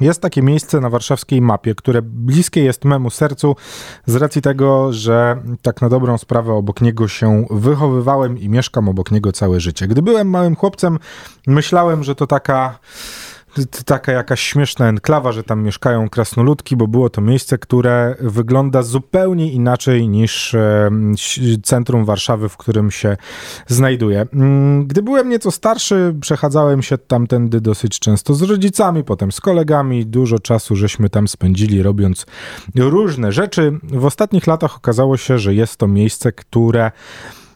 Jest takie miejsce na warszawskiej mapie, które bliskie jest memu sercu z racji tego, że tak na dobrą sprawę obok niego się wychowywałem i mieszkam obok niego całe życie. Gdy byłem małym chłopcem, myślałem, że to taka taka jakaś śmieszna enklawa, że tam mieszkają krasnoludki, bo było to miejsce, które wygląda zupełnie inaczej niż centrum Warszawy, w którym się znajduję. Mm, gdy byłem nieco starszy, przechadzałem się tamtędy dosyć często z rodzicami, potem z kolegami. Dużo czasu żeśmy tam spędzili, robiąc różne rzeczy. W ostatnich latach okazało się, że jest to miejsce, które E,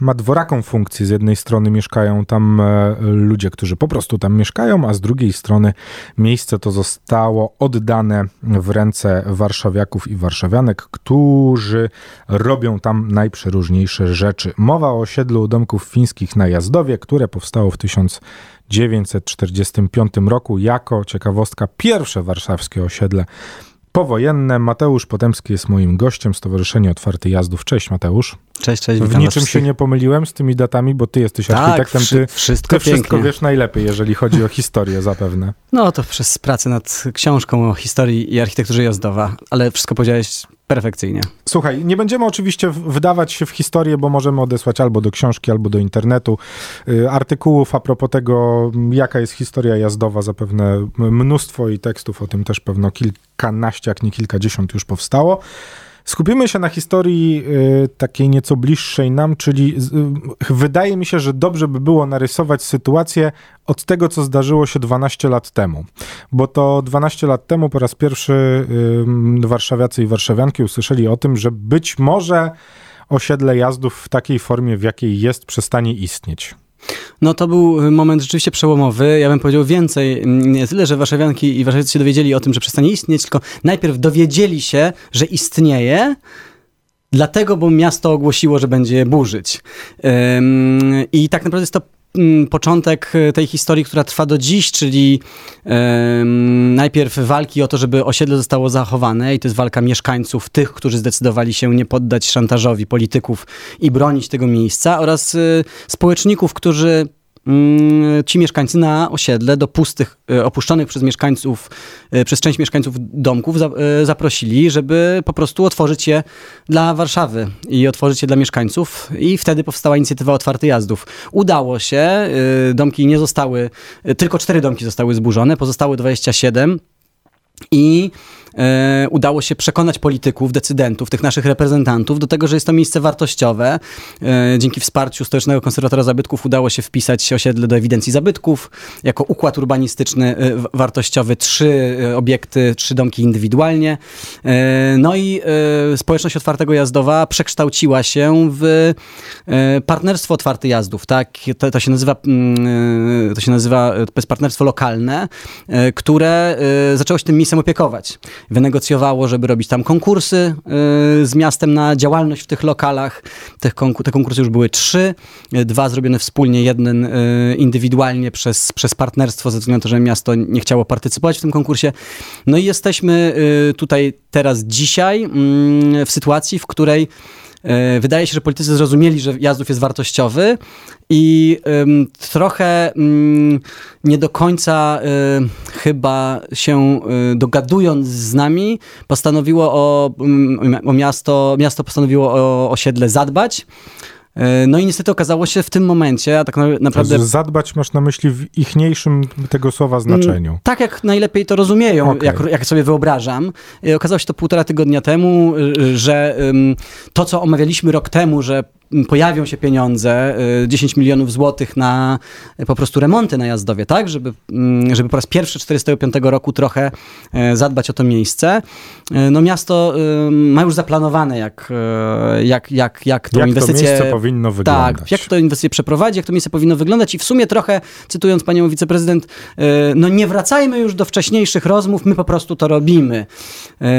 ma dworaką funkcję. Z jednej strony mieszkają tam e, ludzie, którzy po prostu tam mieszkają, a z drugiej strony miejsce to zostało oddane w ręce warszawiaków i warszawianek, którzy robią tam najprzeróżniejsze rzeczy. Mowa o osiedlu domków fińskich na Jazdowie, które powstało w 1945 roku jako ciekawostka pierwsze warszawskie osiedle powojenne. Mateusz Potemski jest moim gościem, Stowarzyszenie Otwarty Jazdów. Cześć Mateusz. Cześć, cześć. W niczym się nie pomyliłem z tymi datami, bo ty jesteś tak, architektem, ty, wszystko, ty wszystko wiesz najlepiej, jeżeli chodzi o historię zapewne. No to przez pracę nad książką o historii i architekturze jazdowa, ale wszystko powiedziałeś perfekcyjnie. Słuchaj, nie będziemy oczywiście wdawać się w historię, bo możemy odesłać albo do książki, albo do internetu y, artykułów a propos tego, jaka jest historia jazdowa, zapewne mnóstwo i tekstów o tym też pewno kilkanaście, jak nie kilkadziesiąt już powstało. Skupimy się na historii y, takiej nieco bliższej nam, czyli y, wydaje mi się, że dobrze by było narysować sytuację od tego, co zdarzyło się 12 lat temu. Bo to 12 lat temu po raz pierwszy y, warszawiacy i warszawianki usłyszeli o tym, że być może osiedle jazdów w takiej formie, w jakiej jest, przestanie istnieć. No to był moment rzeczywiście przełomowy. Ja bym powiedział więcej. Nie tyle, że warszawianki i warszawiacy się dowiedzieli o tym, że przestanie istnieć, tylko najpierw dowiedzieli się, że istnieje, dlatego, bo miasto ogłosiło, że będzie burzyć. I tak naprawdę jest to Mm, początek e, tej historii, która trwa do dziś, czyli najpierw walki o to, żeby osiedle zostało zachowane i to jest walka mieszkańców, tych, którzy zdecydowali się nie poddać szantażowi polityków i bronić tego miejsca oraz e, społeczników, którzy Mm, ci mieszkańcy na osiedle do pustych, e, opuszczonych przez mieszkańców, e, przez część mieszkańców domków e, zaprosili, żeby po prostu otworzyć je dla Warszawy i otworzyć je dla mieszkańców i wtedy powstała inicjatywa Otwarty Jazdów. Udało się, domki nie zostały, tylko cztery domki zostały zburzone, pozostałe 27 i e, udało się przekonać polityków, decydentów, tych naszych reprezentantów do tego, że jest to miejsce wartościowe. E, dzięki wsparciu Stołecznego Konserwatora Zabytków udało się wpisać osiedle do ewidencji zabytków jako układ urbanistyczny e, wartościowy, trzy e, obiekty, trzy domki indywidualnie. E, no i e, społeczność otwartego jazdowa przekształciła się w partnerstwo otwarty jazdów, tak? To, to się nazywa, mm, to się nazywa, to jest partnerstwo lokalne, które zaczęło się tym miejscem opiekować. Wynegocjowało, żeby robić tam konkursy y, z miastem na działalność w tych lokalach. Te, konkur te konkursy już były trzy, dwa zrobione wspólnie, jeden y, indywidualnie przez, przez partnerstwo, ze względu na to, że miasto nie chciało partycypować w tym konkursie. No i jesteśmy y, tutaj teraz dzisiaj mm, w sytuacji, w której Wydaje się, że politycy zrozumieli, że Jazdów jest wartościowy i trochę um, nie do końca um, chyba się dogadując z nami, postanowiło o, o miasto, miasto postanowiło o osiedle zadbać. E, no i niestety okazało się w tym momencie, a tak naprawdę... Zadbać masz na myśli w ichniejszym tego słowa znaczeniu. Mm, tak jak najlepiej to rozumieją, okay. jak, jak sobie wyobrażam. E, okazało się to półtora tygodnia temu, e, że to, co omawialiśmy rok temu, że pojawią się pieniądze, 10 y, milionów złotych na y, po prostu remonty na Jazdowie, tak? Żeby, mm, żeby po raz pierwszy 45 roku trochę y, zadbać o to miejsce. No miasto ma już zaplanowane, jak, jak, jak, jak tą jak inwestycję... Jak to miejsce powinno wyglądać. Tak, jak to inwestycję przeprowadzi, jak to miejsce powinno wyglądać i w sumie trochę, cytując panią wiceprezydent, no nie wracajmy już do wcześniejszych rozmów, my po prostu to robimy.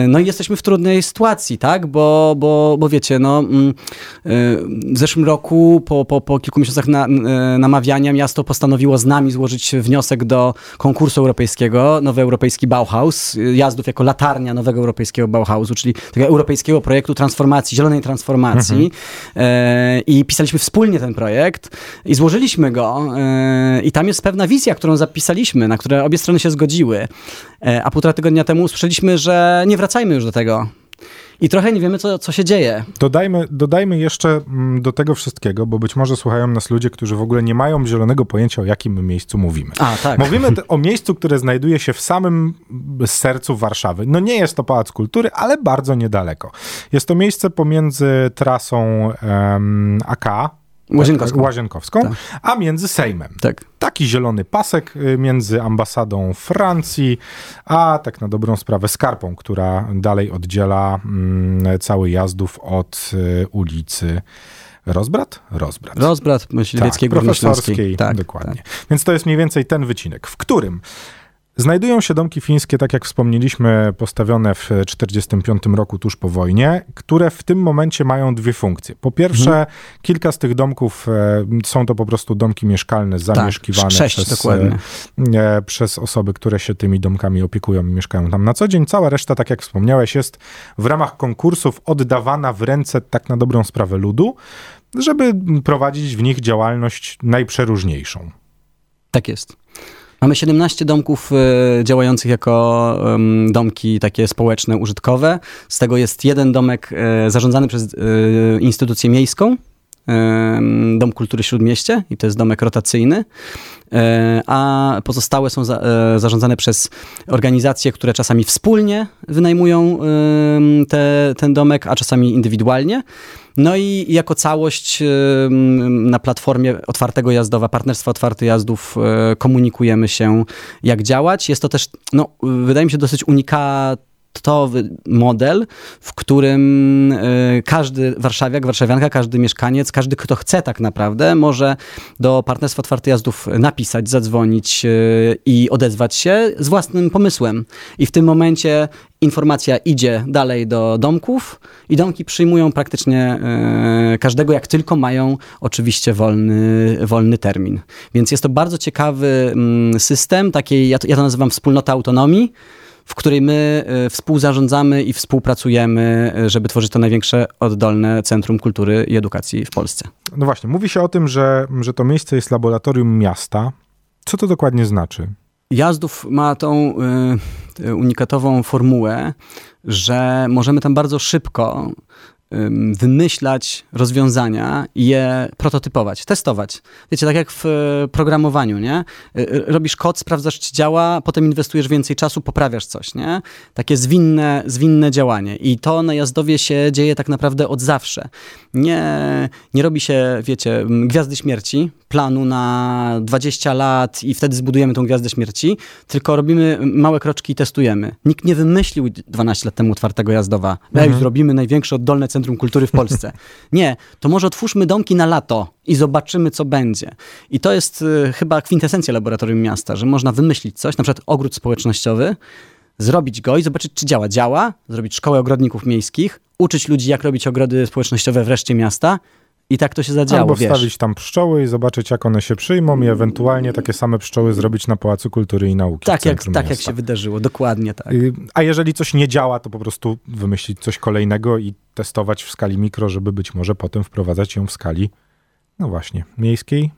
No i jesteśmy w trudnej sytuacji, tak? Bo, bo, bo wiecie, no w zeszłym roku, po, po, po kilku miesiącach na, namawiania, miasto postanowiło z nami złożyć wniosek do konkursu europejskiego, Nowy Europejski Bauhaus, jazdów jako latarnia Nowego Europejskiego Bauhausu, czyli tego europejskiego projektu transformacji, zielonej transformacji. Mhm. I pisaliśmy wspólnie ten projekt i złożyliśmy go. I tam jest pewna wizja, którą zapisaliśmy, na które obie strony się zgodziły. A półtora tygodnia temu usłyszeliśmy, że nie wracajmy już do tego i trochę nie wiemy, co, co się dzieje. Dodajmy, dodajmy jeszcze mm, do tego wszystkiego, bo być może słuchają nas ludzie, którzy w ogóle nie mają zielonego pojęcia, o jakim miejscu mówimy. A, tak. Mówimy o miejscu, które znajduje się w samym sercu Warszawy. No nie jest to Pałac Kultury, ale bardzo niedaleko. Jest to miejsce pomiędzy trasą um, AK, Łazienkowską, Łazienkowską tak. a między Sejmem. Tak. Taki zielony pasek y, między ambasadą Francji, a tak na dobrą sprawę Skarpą, która dalej oddziela mm, cały jazdów od y, ulicy Rozbrat? Rozbrat. Rozbrat Myśliwieckiej tak, profesorskiej, tak, dokładnie. Tak. Więc to jest mniej więcej ten wycinek, w którym Znajdują się domki fińskie, tak jak wspomnieliśmy, postawione w 1945 roku tuż po wojnie, które w tym momencie mają dwie funkcje. Po pierwsze, mhm. kilka z tych domków e, są to po prostu domki mieszkalne, tak, zamieszkiwane tak, przez, e, e, przez osoby, które się tymi domkami opiekują i mieszkają tam na co dzień. Cała reszta, tak jak wspomniałeś, jest w ramach konkursów oddawana w ręce tak na dobrą sprawę ludu, żeby prowadzić w nich działalność najprzeróżniejszą. Tak jest. Mamy 17 domków y, działających jako domki takie społeczne, użytkowe. Z tego jest jeden domek y, zarządzany przez e, instytucję miejską, Dom Kultury Śródmieście i to jest domek rotacyjny, a pozostałe są za, zarządzane przez organizacje, które czasami wspólnie wynajmują te, ten domek, a czasami indywidualnie. No i jako całość na platformie Otwartego Jazdowa, Partnerstwa Otwarty Jazdów e, komunikujemy się, jak działać. Jest to też, no, wydaje mi się, dosyć unikat model, w którym e, każdy warszawiak, warszawianka, każdy mieszkaniec, każdy, kto chce tak naprawdę, może do Partnerstwa Otwartych Jazdów napisać, zadzwonić e, i odezwać się z własnym pomysłem. I w tym momencie informacja idzie dalej do domków i domki przyjmują praktycznie e, każdego, jak tylko mają oczywiście wolny, wolny termin. Więc jest to bardzo ciekawy mm, system, takiej, ja to, ja to nazywam wspólnota autonomii, w której my e, współzarządzamy i współpracujemy, e, żeby tworzyć to największe oddolne centrum kultury i edukacji w Polsce. No właśnie, mówi się o tym, że, że to miejsce jest laboratorium miasta. Co to dokładnie znaczy? Jazdów ma tą y, unikatową formułę, że możemy tam bardzo szybko wymyślać rozwiązania i je prototypować, testować. Wiecie, tak jak w e, programowaniu, nie? E, robisz kod, sprawdzasz, czy działa, potem inwestujesz więcej czasu, poprawiasz coś, nie? Takie zwinne, zwinne działanie. I to na jazdowie się dzieje tak naprawdę od zawsze. Nie, nie robi się, wiecie, gwiazdy śmierci, planu na 20 lat i wtedy zbudujemy tą gwiazdę śmierci, tylko robimy małe kroczki i testujemy. Nikt nie wymyślił 12 lat temu otwartego jazdowa. Mhm. Ej, zrobimy największe oddolne centrum kultury w Polsce. Nie, to może otwórzmy domki na lato i zobaczymy, co będzie. I to jest y, chyba kwintesencja laboratorium miasta, że można wymyślić coś, na przykład ogród społecznościowy, zrobić go i zobaczyć, czy działa. Działa, zrobić szkołę ogrodników miejskich, uczyć ludzi, jak robić ogrody społecznościowe w reszcie miasta i tak to się zadziało, Albo wiesz. wstawić tam pszczoły i zobaczyć, jak one się przyjmą i ewentualnie takie same pszczoły zrobić na Pałacu Kultury i Nauki. Tak, jak, tak jak się wydarzyło, dokładnie tak. Y, a jeżeli coś nie działa, to po prostu wymyślić coś kolejnego i testować w skali mikro, żeby być może potem wprowadzać ją w skali, no właśnie, miejskiej.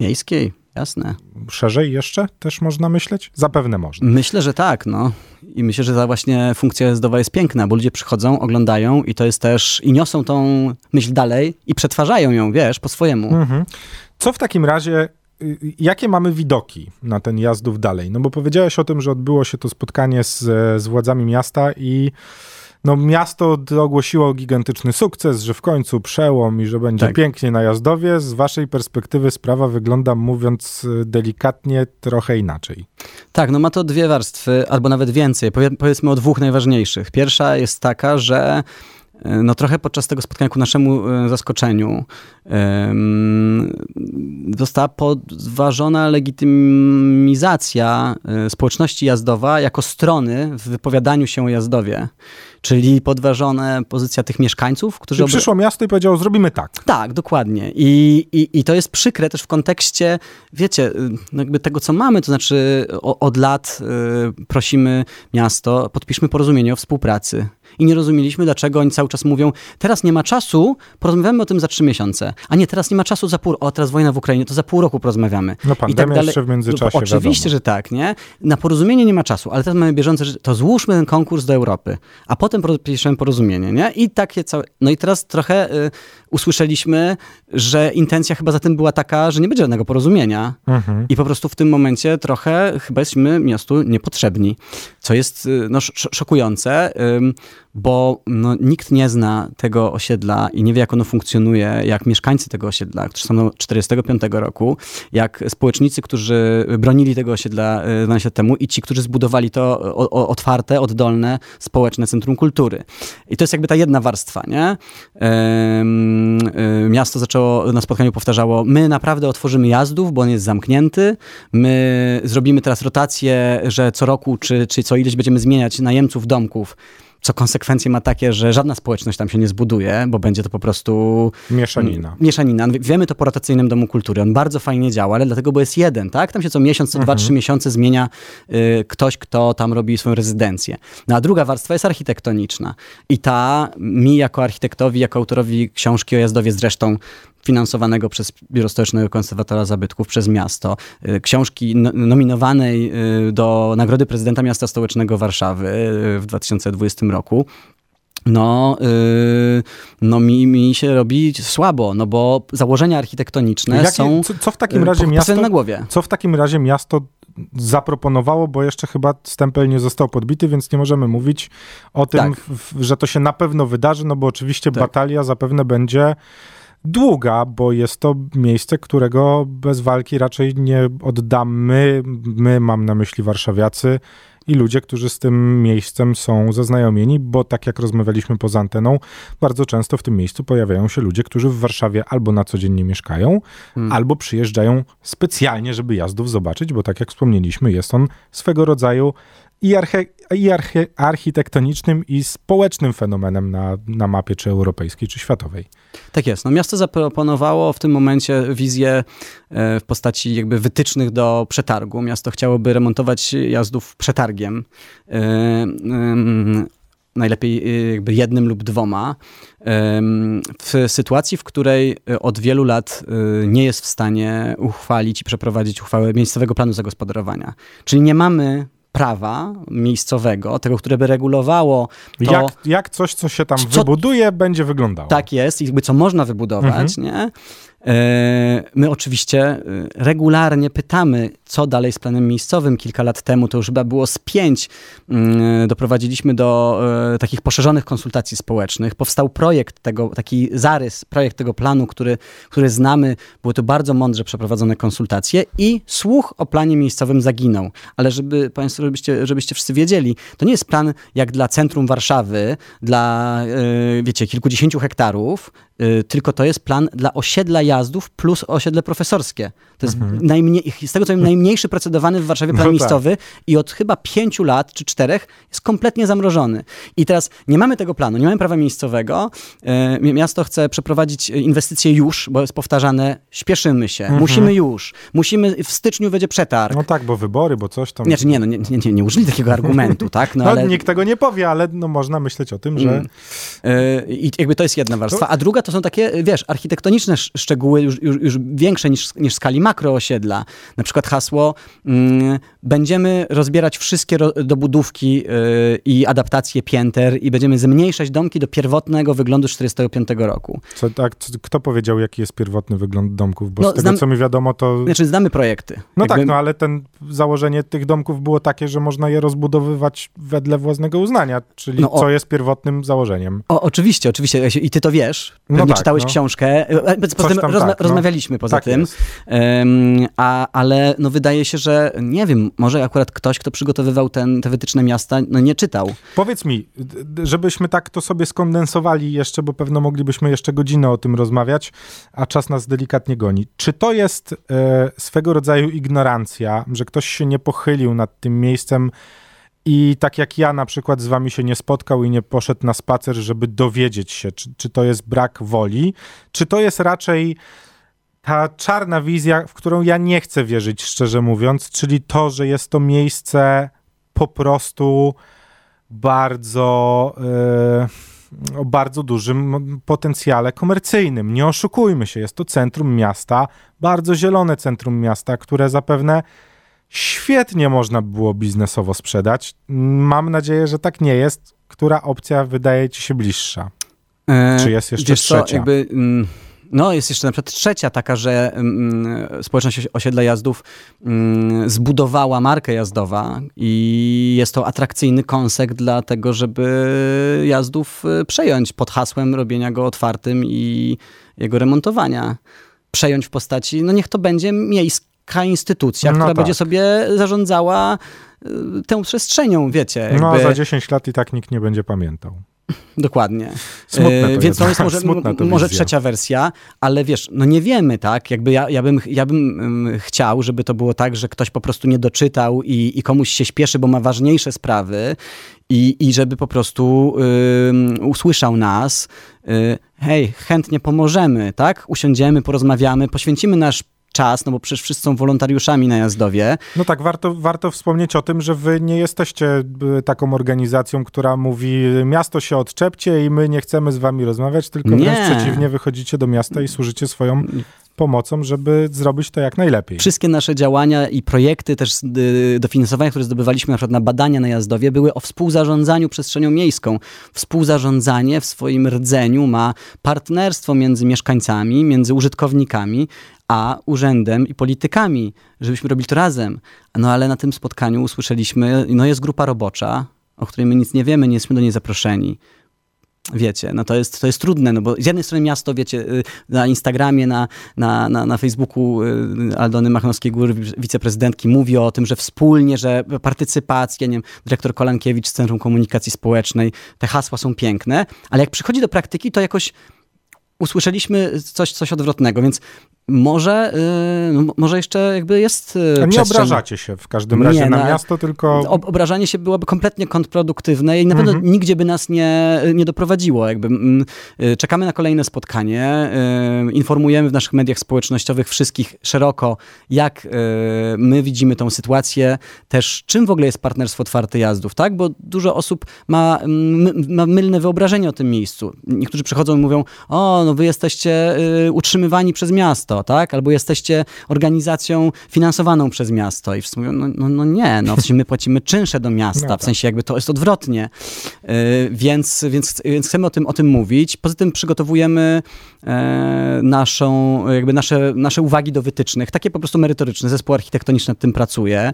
Miejskiej. Jasne. Szerzej jeszcze też można myśleć? Zapewne można. Myślę, że tak, no. I myślę, że ta właśnie funkcja jazdowa jest piękna, bo ludzie przychodzą, oglądają i to jest też, i niosą tą myśl dalej i przetwarzają ją, wiesz, po swojemu. Mhm. Co w takim razie y, jakie mamy widoki na ten jazdów dalej? No bo powiedziałeś o tym, że odbyło się to spotkanie z, z władzami miasta i no miasto ogłosiło gigantyczny sukces, że w końcu przełom i że będzie tak. pięknie na jazdowie. Z waszej perspektywy sprawa wygląda, mówiąc y, delikatnie, trochę inaczej. Tak, no ma to dwie warstwy, albo nawet więcej. Powiedzmy o dwóch najważniejszych. Pierwsza jest taka, że no trochę podczas tego spotkania ku naszemu zaskoczeniu została podważona legitymizacja społeczności jazdowa jako strony w wypowiadaniu się o jazdowie. Czyli podważona pozycja tych mieszkańców, którzy... Czyli przyszło miasto i powiedziało, zrobimy tak. Tak, dokładnie. I, i, I to jest przykre też w kontekście, wiecie, no jakby tego, co mamy, to znaczy od lat y, prosimy miasto, podpiszmy porozumienie o współpracy i nie rozumieliśmy, dlaczego oni cały czas mówią, teraz nie ma czasu, porozmawiamy o tym za trzy miesiące, a nie, teraz nie ma czasu za pół, o teraz wojna w Ukrainie, to za pół roku porozmawiamy. No pandemia I tak dalej. jeszcze w międzyczasie, no, Oczywiście, wiadomo. że tak, nie? Na porozumienie nie ma czasu, ale teraz mamy bieżące, że to złóżmy ten konkurs do Europy, a potem piszemy porozumienie, nie? I takie całe, no i teraz trochę y, usłyszeliśmy, że intencja chyba za tym była taka, że nie będzie żadnego porozumienia mhm. i po prostu w tym momencie trochę chyba jesteśmy miastu niepotrzebni, co jest y, no, szokujące bo no, nikt nie zna tego osiedla i nie wie, jak ono funkcjonuje, jak mieszkańcy tego osiedla, którzy są do 45 roku, jak społecznicy, którzy bronili tego osiedla 12 lat temu i ci, którzy zbudowali to o, o, otwarte, oddolne, społeczne centrum kultury. I to jest jakby ta jedna warstwa, nie? Miasto zaczęło, na spotkaniu powtarzało, my naprawdę otworzymy jazdów, bo on jest zamknięty, my zrobimy teraz rotację, że co roku czy, czy co ileś będziemy zmieniać najemców domków, co konsekwencje ma takie, że żadna społeczność tam się nie zbuduje, bo będzie to po prostu... Mieszanina. Mieszanina. Wiemy to po rotacyjnym Domu Kultury. On bardzo fajnie działa, ale dlatego, bo jest jeden, tak? Tam się co miesiąc, co mhm. dwa, trzy miesiące zmienia y, ktoś, kto tam robi swoją rezydencję. No a druga warstwa jest architektoniczna. I ta mi jako architektowi, jako autorowi książki o Jazdowie zresztą finansowanego przez Biuro Stołecznego Konserwatora Zabytków, przez miasto, y, książki nominowanej y, do Nagrody Prezydenta Miasta Stołecznego Warszawy y, w 2020 roku no, yy, no mi, mi się robi słabo, no bo założenia architektoniczne Jakie, są co, co, w takim razie miasto, na głowie. Co w takim razie miasto zaproponowało, bo jeszcze chyba stempel nie został podbity, więc nie możemy mówić o tym, tak. w, że to się na pewno wydarzy, no bo oczywiście tak. batalia zapewne będzie długa, bo jest to miejsce, którego bez walki raczej nie oddamy. My, mam na myśli warszawiacy i ludzie, którzy z tym miejscem są zaznajomieni, bo tak jak rozmawialiśmy poza anteną, bardzo często w tym miejscu pojawiają się ludzie, którzy w Warszawie albo na co dzień nie mieszkają, hmm. albo przyjeżdżają specjalnie, żeby jazdów zobaczyć, bo tak jak wspomnieliśmy, jest on swego rodzaju i, arche, i arche, architektonicznym, i społecznym fenomenem na, na mapie czy europejskiej, czy światowej. Tak jest. No, miasto zaproponowało w tym momencie wizję e, w postaci jakby wytycznych do przetargu. Miasto chciałoby remontować jazdów przetargiem. E, najlepiej e, jakby jednym lub dwoma, w sytuacji, w której od wielu lat nie jest w stanie uchwalić i przeprowadzić uchwały miejscowego planu zagospodarowania. Czyli nie mamy prawa miejscowego, tego, które by regulowało to, jak, jak coś, co się tam co, wybuduje, będzie wyglądało. Tak jest, i co można wybudować, mhm. nie? E, my oczywiście e, regularnie pytamy, co dalej z planem miejscowym. Kilka lat temu to już chyba było z pięć. Mm, doprowadziliśmy do e, takich poszerzonych konsultacji społecznych. Powstał projekt tego, taki zarys, projekt tego planu, który, który znamy. Były to bardzo mądrze przeprowadzone konsultacje i słuch o planie miejscowym zaginął. Ale żeby Państwo, żebyście, żebyście wszyscy wiedzieli, to nie jest plan jak dla centrum Warszawy, dla, wiecie, kilkudziesięciu hektarów, tylko to jest plan dla osiedla jazdów plus osiedle profesorskie. To jest mhm. najmniej, z tego co wiem, najmniejszy procedowany w Warszawie plan no tak. miejscowy i od chyba pięciu lat czy czterech jest kompletnie zamrożony. I teraz nie mamy tego planu, nie mamy prawa miejscowego. E, miasto chce przeprowadzić inwestycje już, bo jest powtarzane, śpieszymy się, mhm. musimy już, musimy, w styczniu będzie przetarg. No tak, bo wybory, bo coś tam... Nie, nie, no, nie, nie, nie użyli takiego argumentu, tak? No, no ale... nikt tego nie powie, ale no, można myśleć o tym, że... Mm. E, I jakby to jest jedna warstwa. A druga to są takie, wiesz, architektoniczne szczegóły już, już, już większe niż, niż w skali makroosiedla. Na przykład hasło mm, będziemy rozbierać wszystkie dobudówki yy, i adaptacje pięter i będziemy zmniejszać domki do pierwotnego wyglądu 45 roku. Co, tak, kto powiedział, jaki jest pierwotny wygląd domków? Bo no, z tego, znam, co mi wiadomo, to... Znaczy, znamy projekty. No Jakby... tak, no ale ten założenie tych domków było takie, że można je rozbudowywać wedle własnego uznania, czyli no, o... co jest pierwotnym założeniem. O, oczywiście, oczywiście. I ty to wiesz. Pewnie no tak, czytałeś no. książkę. Coś tam rozma tak, no. rozmawialiśmy poza Tak tym. Em, a, ale no wydaje się, że nie wiem, może akurat ktoś, kto przygotowywał ten, te wytyczne miasta, no nie czytał. Powiedz mi, żebyśmy tak to sobie skondensowali jeszcze, bo pewno moglibyśmy jeszcze godzinę o tym rozmawiać, a czas nas delikatnie goni. Czy to jest e, swego rodzaju ignorancja, że ktoś się nie pochylił nad tym miejscem i tak jak ja na przykład z wami się nie spotkał i nie poszedł na spacer, żeby dowiedzieć się, czy, czy to jest brak woli, czy to jest raczej ta czarna wizja, w którą ja nie chcę wierzyć, szczerze mówiąc, czyli to, że jest to miejsce po prostu bardzo e, o bardzo dużym potencjale komercyjnym. Nie oszukujmy się, jest to centrum miasta, bardzo zielone centrum miasta, które zapewne świetnie można by było biznesowo sprzedać. Mam nadzieję, że tak nie jest. Która opcja wydaje ci się bliższa? E, Czy jest jeszcze wiesz co, trzecia? jakby, mm, no jest jeszcze na przykład trzecia taka, że mm, społeczność osi- osiedla jazdów mm, zbudowała markę jazdowa i jest to atrakcyjny konsek dla tego, żeby jazdów y, przejąć pod hasłem robienia go otwartym i jego remontowania. Przejąć w postaci, no niech to będzie miejska instytucja, No która tak. będzie sobie zarządzała y, tą przestrzenią, wiecie. Jakby, No a za 10 lat i tak nikt nie będzie pamiętał. Dokładnie. To E, Więc to jest może, to może trzecia wersja, ale wiesz, no nie wiemy, tak? Jakby ja, ja bym, ja bym ym, chciał, żeby to było tak, że ktoś po prostu nie doczytał i, i komuś się śpieszy, bo ma ważniejsze sprawy i, i żeby po prostu usłyszał nas. Y, hej, chętnie pomożemy, tak? Usiądziemy, porozmawiamy, poświęcimy nasz czas, no bo przecież wszyscy są wolontariuszami na Jazdowie. No tak, warto, warto wspomnieć o tym, że wy nie jesteście y, taką organizacją, która mówi miasto się odczepcie i my nie chcemy z wami rozmawiać, tylko Nie. wręcz przeciwnie, wychodzicie do miasta i służycie swoją pomocą, żeby zrobić to jak najlepiej. Wszystkie nasze działania i projekty też y, dofinansowania, które zdobywaliśmy na przykład na badania na Jazdowie, były o współzarządzaniu przestrzenią miejską. Współzarządzanie w swoim rdzeniu ma partnerstwo między mieszkańcami, między użytkownikami, a urzędem i politykami, żebyśmy robili to razem. No ale na tym spotkaniu usłyszeliśmy, no jest grupa robocza, o której my nic nie wiemy, nie jesteśmy do niej zaproszeni. Wiecie, no to jest, to jest trudne, no bo z jednej strony miasto, wiecie, y, na Instagramie, na, na, na, na Facebooku y, Aldony Machnowskiej-Góry, wiceprezydentki, mówi o tym, że wspólnie, że partycypacja, nie wiem, dyrektor Kolankiewicz z Centrum Komunikacji Społecznej, te hasła są piękne, ale jak przychodzi do praktyki, to jakoś usłyszeliśmy coś, coś odwrotnego, więc może, y, może jeszcze jakby jest y, nie obrażacie się w każdym razie Nie, na no, miasto, tylko Ob- obrażanie się byłoby kompletnie kontrproduktywne i na pewno Mhm. nigdzie by nas nie, nie doprowadziło. Jakby, mm, y, czekamy na kolejne spotkanie, y, informujemy w naszych mediach społecznościowych wszystkich szeroko, jak my widzimy tą sytuację, też czym w ogóle jest partnerstwo otwarte jazdów, tak? Bo dużo osób ma, mm, ma mylne wyobrażenie o tym miejscu. Niektórzy przychodzą i mówią, o, no wy jesteście utrzymywani przez miasto, tak? Albo jesteście organizacją finansowaną przez miasto. I wszyscy mówią, no, no, no nie, no w sensie my płacimy czynsze do miasta, No w tak. sensie jakby to jest odwrotnie. Y, więc, więc, więc chcemy o tym, o tym mówić. Poza tym przygotowujemy e, naszą, jakby nasze, nasze uwagi do wytycznych, takie po prostu merytoryczne. Zespół architektoniczny nad tym pracuje.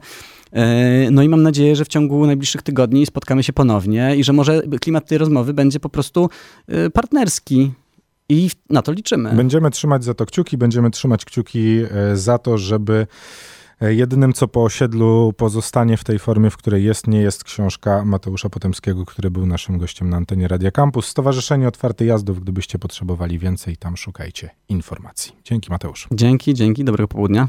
E, No i mam nadzieję, że w ciągu najbliższych tygodni spotkamy się ponownie i że może klimat tej rozmowy będzie po prostu e, partnerski. I na to liczymy. Będziemy trzymać za to kciuki, będziemy trzymać kciuki e, za to, żeby e, jedynym, co po osiedlu pozostanie w tej formie, w której jest, nie jest książka Mateusza Potemskiego, który był naszym gościem na antenie Radia Campus. Stowarzyszenie Otwarte Jazdów, gdybyście potrzebowali więcej, tam szukajcie informacji. Dzięki Mateusz. Dzięki, dzięki, dobrego południa.